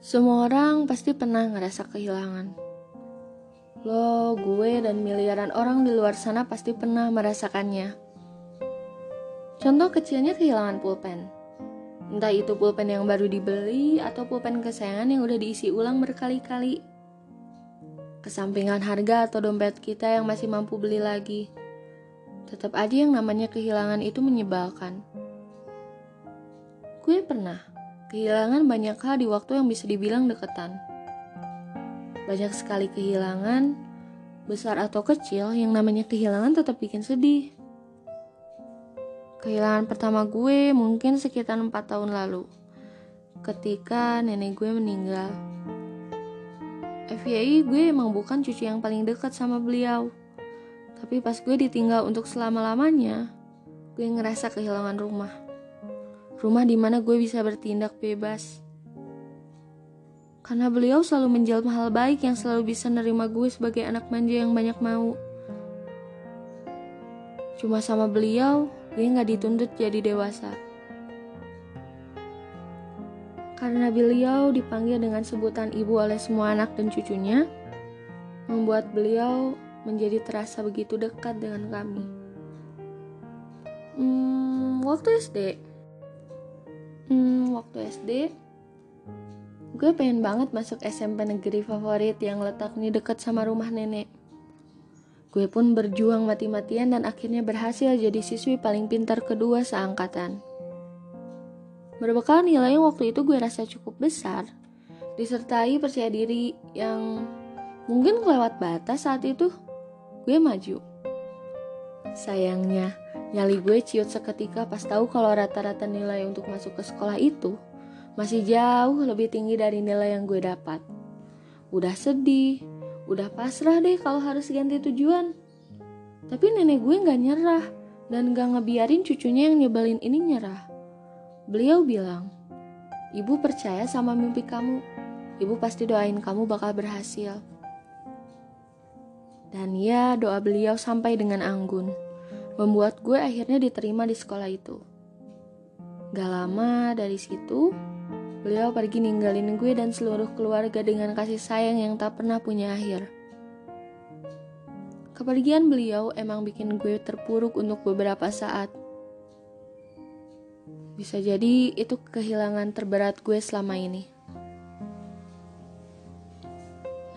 Semua orang pasti pernah ngerasa kehilangan. Lo, gue, dan miliaran orang di luar sana pasti pernah merasakannya. Contoh kecilnya kehilangan pulpen. Entah itu pulpen yang baru dibeli atau pulpen kesayangan yang udah diisi ulang berkali-kali. Kesampingan harga atau dompet kita yang masih mampu beli lagi. Tetap aja yang namanya kehilangan itu menyebalkan. Gue pernah Kehilangan banyak hal di waktu yang bisa dibilang deketan. Banyak sekali kehilangan, besar atau kecil, yang namanya kehilangan tetap bikin sedih. Kehilangan pertama gue mungkin sekitar 4 tahun lalu, ketika nenek gue meninggal. FYI gue emang bukan cucu yang paling dekat sama beliau. Tapi pas gue ditinggal untuk selama-lamanya, gue ngerasa kehilangan rumah rumah di mana gue bisa bertindak bebas. Karena beliau selalu menjalin hal baik yang selalu bisa nerima gue sebagai anak manja yang banyak mau. Cuma sama beliau, gue gak dituntut jadi dewasa. Karena beliau dipanggil dengan sebutan ibu oleh semua anak dan cucunya, membuat beliau menjadi terasa begitu dekat dengan kami. Hmm, waktu SD, Hmm, waktu SD, gue pengen banget masuk SMP negeri favorit yang letaknya dekat sama rumah nenek. Gue pun berjuang mati-matian dan akhirnya berhasil jadi siswi paling pintar kedua seangkatan. Berbekal nilai yang waktu itu gue rasa cukup besar, disertai percaya diri yang mungkin kelewat batas saat itu, gue maju. Sayangnya, Nyali gue ciut seketika pas tahu kalau rata-rata nilai untuk masuk ke sekolah itu masih jauh lebih tinggi dari nilai yang gue dapat. Udah sedih, udah pasrah deh kalau harus ganti tujuan. Tapi nenek gue gak nyerah dan gak ngebiarin cucunya yang nyebelin ini nyerah. Beliau bilang, Ibu percaya sama mimpi kamu. Ibu pasti doain kamu bakal berhasil. Dan ya, doa beliau sampai dengan anggun membuat gue akhirnya diterima di sekolah itu. Gak lama dari situ, beliau pergi ninggalin gue dan seluruh keluarga dengan kasih sayang yang tak pernah punya akhir. Kepergian beliau emang bikin gue terpuruk untuk beberapa saat. Bisa jadi itu kehilangan terberat gue selama ini.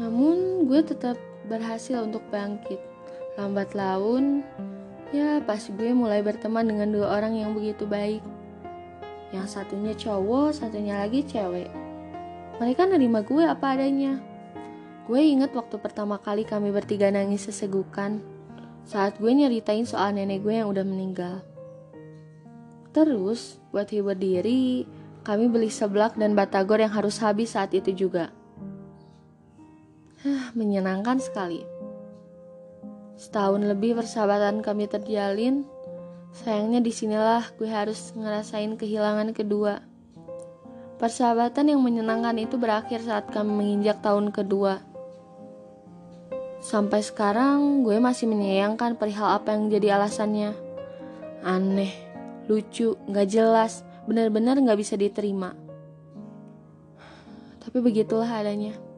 Namun gue tetap berhasil untuk bangkit. Lambat laun, Ya, pas gue mulai berteman dengan dua orang yang begitu baik. Yang satunya cowok, satunya lagi cewek. Mereka nerima gue apa adanya. Gue inget waktu pertama kali kami bertiga nangis sesegukan saat gue nyeritain soal nenek gue yang udah meninggal. Terus, buat hibur diri, kami beli seblak dan batagor yang harus habis saat itu juga. Hah, menyenangkan sekali. Setahun lebih persahabatan kami terjalin, sayangnya di sinilah gue harus ngerasain kehilangan kedua. Persahabatan yang menyenangkan itu berakhir saat kami menginjak tahun kedua. Sampai sekarang gue masih menyayangkan perihal apa yang jadi alasannya. Aneh, lucu, gak jelas, benar-benar gak bisa diterima. Tapi begitulah adanya.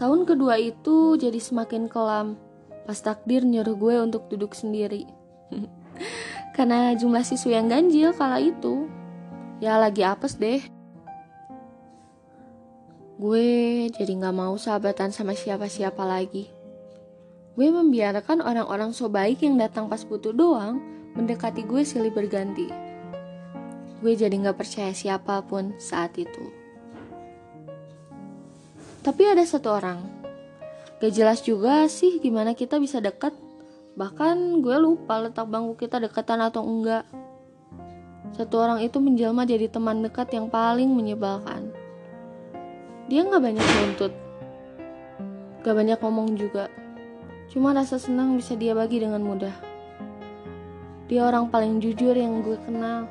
Tahun kedua itu jadi semakin kelam pas takdir nyuruh gue untuk duduk sendiri. Karena jumlah siswa yang ganjil kala itu, ya lagi apes deh. Gue jadi gak mau sahabatan sama siapa-siapa lagi. Gue membiarkan orang-orang so baik yang datang pas butuh doang mendekati gue silih berganti. Gue jadi gak percaya siapa pun saat itu. Tapi ada satu orang. Gak jelas juga sih gimana kita bisa dekat. Bahkan gue lupa letak bangku kita dekatan atau enggak. Satu orang itu menjelma jadi teman dekat yang paling menyebalkan. Dia gak banyak nuntut. Gak banyak ngomong juga. Cuma rasa senang bisa dia bagi dengan mudah. Dia orang paling jujur yang gue kenal.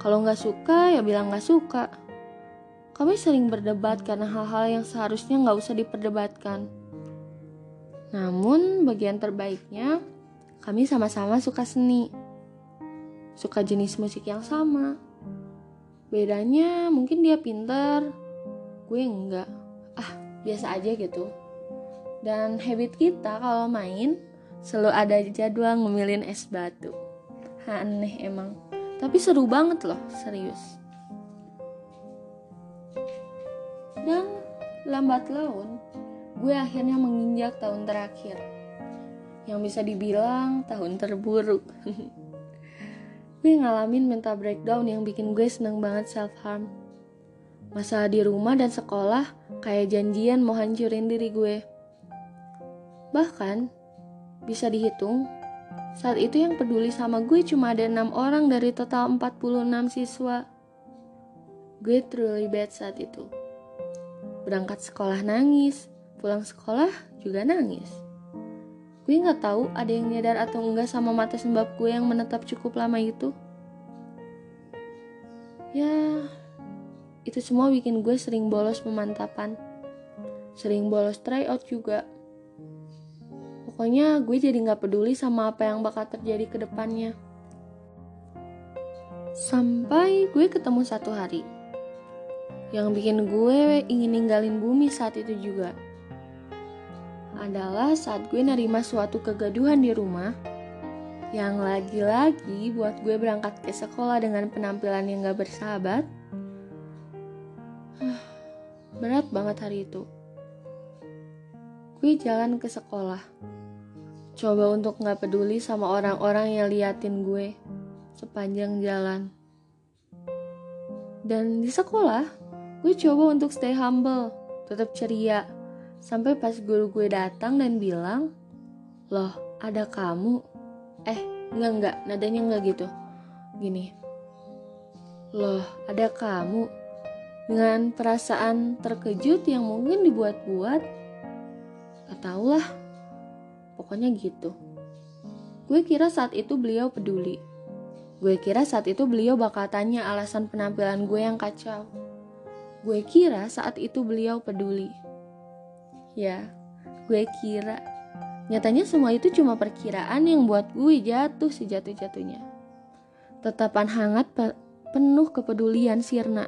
Kalau gak suka ya bilang gak suka kami sering berdebat karena hal-hal yang seharusnya nggak usah diperdebatkan. Namun bagian terbaiknya, kami sama-sama suka seni. Suka jenis musik yang sama. Bedanya mungkin dia pinter, gue enggak. Ah, biasa aja gitu. Dan habit kita kalau main selalu ada jadwal ngemilin es batu. Aneh emang. Tapi seru banget loh, serius. Lambat laun, gue akhirnya menginjak tahun terakhir. Yang bisa dibilang tahun terburuk. gue ngalamin mental breakdown yang bikin gue seneng banget self-harm. Masalah di rumah dan sekolah kayak janjian mau hancurin diri gue. Bahkan, bisa dihitung, saat itu yang peduli sama gue cuma ada enam orang dari total 46 siswa. Gue truly bad saat itu. Berangkat sekolah nangis, pulang sekolah juga nangis. Gue nggak tahu ada yang nyadar atau enggak sama mata sembab gue yang menetap cukup lama itu. Ya, itu semua bikin gue sering bolos pemantapan. Sering bolos tryout juga. Pokoknya gue jadi nggak peduli sama apa yang bakal terjadi ke depannya. Sampai gue ketemu satu hari yang bikin gue ingin ninggalin bumi saat itu juga adalah saat gue nerima suatu kegaduhan di rumah yang lagi-lagi buat gue berangkat ke sekolah dengan penampilan yang gak bersahabat. Berat banget hari itu. Gue jalan ke sekolah. Coba untuk gak peduli sama orang-orang yang liatin gue sepanjang jalan. Dan di sekolah, Gue coba untuk stay humble, tetap ceria. Sampai pas guru gue datang dan bilang, Loh, ada kamu? Eh, enggak enggak, nadanya enggak gitu. Gini. Loh, ada kamu? Dengan perasaan terkejut yang mungkin dibuat-buat. Gak tau lah. Pokoknya gitu. Gue kira saat itu beliau peduli. Gue kira saat itu beliau bakal tanya alasan penampilan gue yang kacau. Gue kira saat itu beliau peduli. Ya, gue kira. Nyatanya semua itu cuma perkiraan yang buat gue jatuh sejatuh-jatuhnya. Tetapan hangat pe penuh kepedulian sirna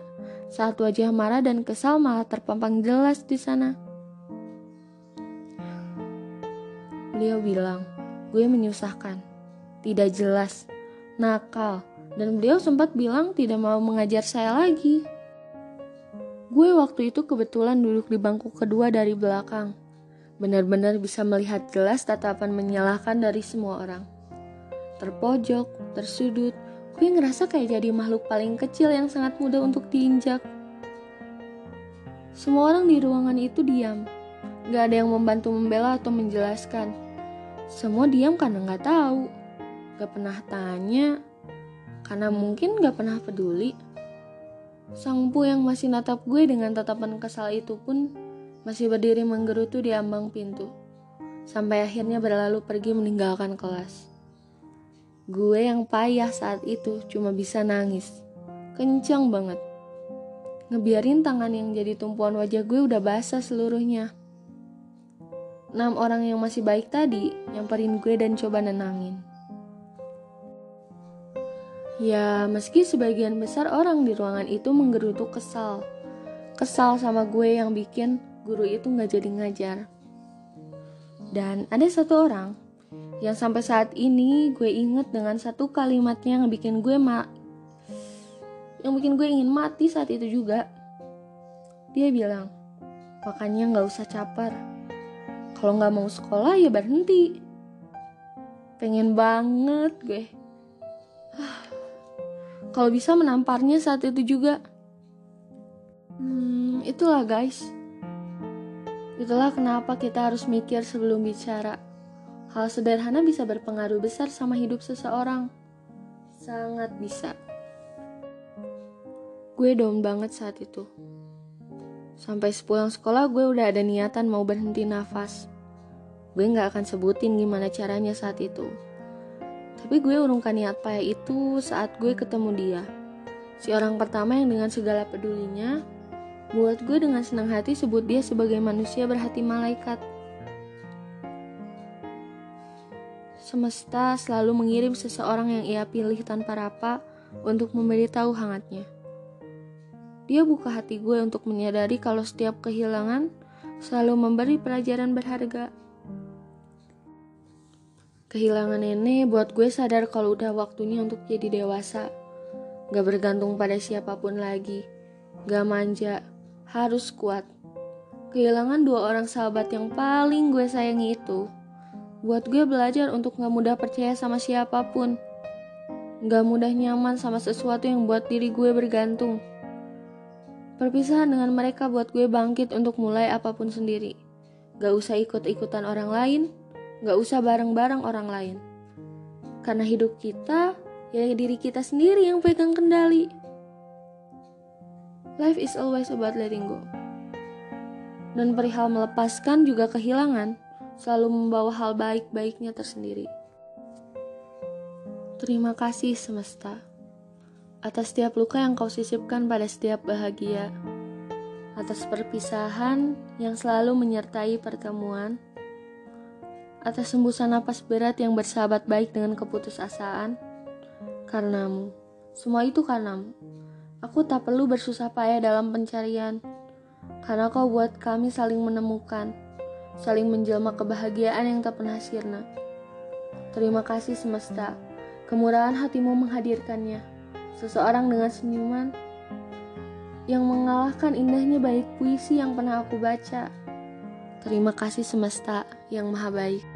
saat wajah marah dan kesal malah terpampang jelas di sana. Beliau bilang, gue menyusahkan, tidak jelas, nakal, dan beliau sempat bilang tidak mau mengajar saya lagi. Gue waktu itu kebetulan duduk di bangku kedua dari belakang. Benar-benar bisa melihat jelas tatapan menyalahkan dari semua orang. Terpojok, tersudut, gue ngerasa kayak jadi makhluk paling kecil yang sangat mudah untuk diinjak. Semua orang di ruangan itu diam. Gak ada yang membantu membela atau menjelaskan. Semua diam karena gak tahu. Gak pernah tanya. Karena mungkin gak pernah peduli. Sang pu yang masih natap gue dengan tatapan kesal itu pun masih berdiri menggerutu di ambang pintu. Sampai akhirnya berlalu pergi meninggalkan kelas. Gue yang payah saat itu cuma bisa nangis. Kencang banget. Ngebiarin tangan yang jadi tumpuan wajah gue udah basah seluruhnya. Enam orang yang masih baik tadi nyamperin gue dan coba nenangin. Ya, meski sebagian besar orang di ruangan itu menggerutu kesal. Kesal sama gue yang bikin guru itu nggak jadi ngajar. Dan ada satu orang yang sampai saat ini gue inget dengan satu kalimatnya yang bikin gue ma yang bikin gue ingin mati saat itu juga. Dia bilang, makanya nggak usah caper. Kalau nggak mau sekolah ya berhenti. Pengen banget gue. Kalau bisa menamparnya saat itu juga. Hmm, itulah guys. Itulah kenapa kita harus mikir sebelum bicara. Hal sederhana bisa berpengaruh besar sama hidup seseorang. Sangat bisa. Gue down banget saat itu. Sampai sepulang sekolah gue udah ada niatan mau berhenti nafas. Gue gak akan sebutin gimana caranya saat itu. Tapi gue urungkan niat payah itu saat gue ketemu dia. Si orang pertama yang dengan segala pedulinya, buat gue dengan senang hati sebut dia sebagai manusia berhati malaikat. Semesta selalu mengirim seseorang yang ia pilih tanpa rapa untuk memberitahu hangatnya. Dia buka hati gue untuk menyadari kalau setiap kehilangan selalu memberi pelajaran berharga. Kehilangan nenek buat gue sadar kalau udah waktunya untuk jadi dewasa. Gak bergantung pada siapa pun lagi. Gak manja, harus kuat. Kehilangan dua orang sahabat yang paling gue sayangi itu. Buat gue belajar untuk gak mudah percaya sama siapa pun. Gak mudah nyaman sama sesuatu yang buat diri gue bergantung. Perpisahan dengan mereka buat gue bangkit untuk mulai apa pun sendiri. Gak usah ikut-ikutan orang lain, Gak usah bareng-bareng orang lain. Karena hidup kita, ya diri kita sendiri yang pegang kendali. Life is always about letting go. Dan perihal melepaskan juga kehilangan, selalu membawa hal baik-baiknya tersendiri. Terima kasih semesta atas setiap luka yang kau sisipkan pada setiap bahagia, atas perpisahan yang selalu menyertai pertemuan, atas sembusan napas berat yang bersahabat baik dengan keputusasaan. Karenamu, semua itu karenamu. Aku tak perlu bersusah payah dalam pencarian, karena kau buat kami saling menemukan, saling menjelma kebahagiaan yang tak pernah sirna. Terima kasih semesta, kemurahan hatimu menghadirkannya. Seseorang dengan senyuman yang mengalahkan indahnya baik puisi yang pernah aku baca. Terima kasih semesta yang maha baik.